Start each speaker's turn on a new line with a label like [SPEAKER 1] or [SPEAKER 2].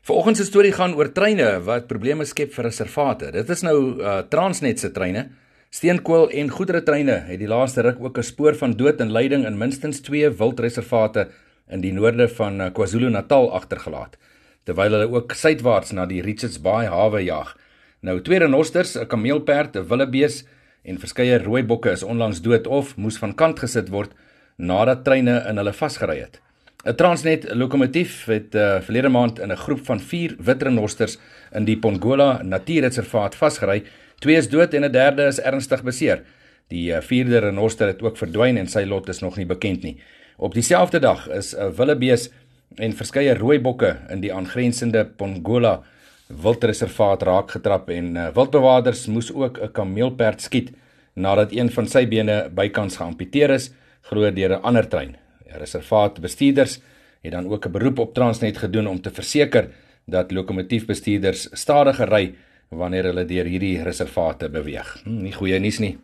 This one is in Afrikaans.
[SPEAKER 1] Vanoggend se storie gaan oor treine wat probleme skep vir reservate. Dit is nou uh, Transnet se treine. Steenkool en goedere treine het die laaste ruk ook 'n spoor van dood en lyding in minstens 2 wildreservate in die noorde van uh, KwaZulu-Natal agtergelaat, terwyl hulle ook suidwaarts na die Richards Bay hawe jag. Nou twee renosters, 'n kameelperd, 'n willebees en verskeie rooi bokke is onlangs dood of moes van kant gesit word nadat treine in hulle vasgery het. 'n Transnet lokomotief het uh, verlede maand in 'n groep van 4 wit renosters in die Pongola Natuurreservaat vasgery. Twee is dood en 'n derde is ernstig beseer. Die uh, vierde renoster het ook verdwyn en sy lot is nog nie bekend nie. Op dieselfde dag is 'n willebees en verskeie rooibokke in die aangrensende Pongola wildreservaat raakgetrap en uh, wildbewaarders moes ook 'n kameelperd skiet nadat een van sy bene bykans geamputeer is, glo deur 'n ander trein. Reservaatbestuurders het dan ook 'n beroep op Transnet gedoen om te verseker dat lokomotiefbestuurders stadiger ry wanneer hulle deur hierdie reservate beweeg. Hm, nie goeie nuus nie.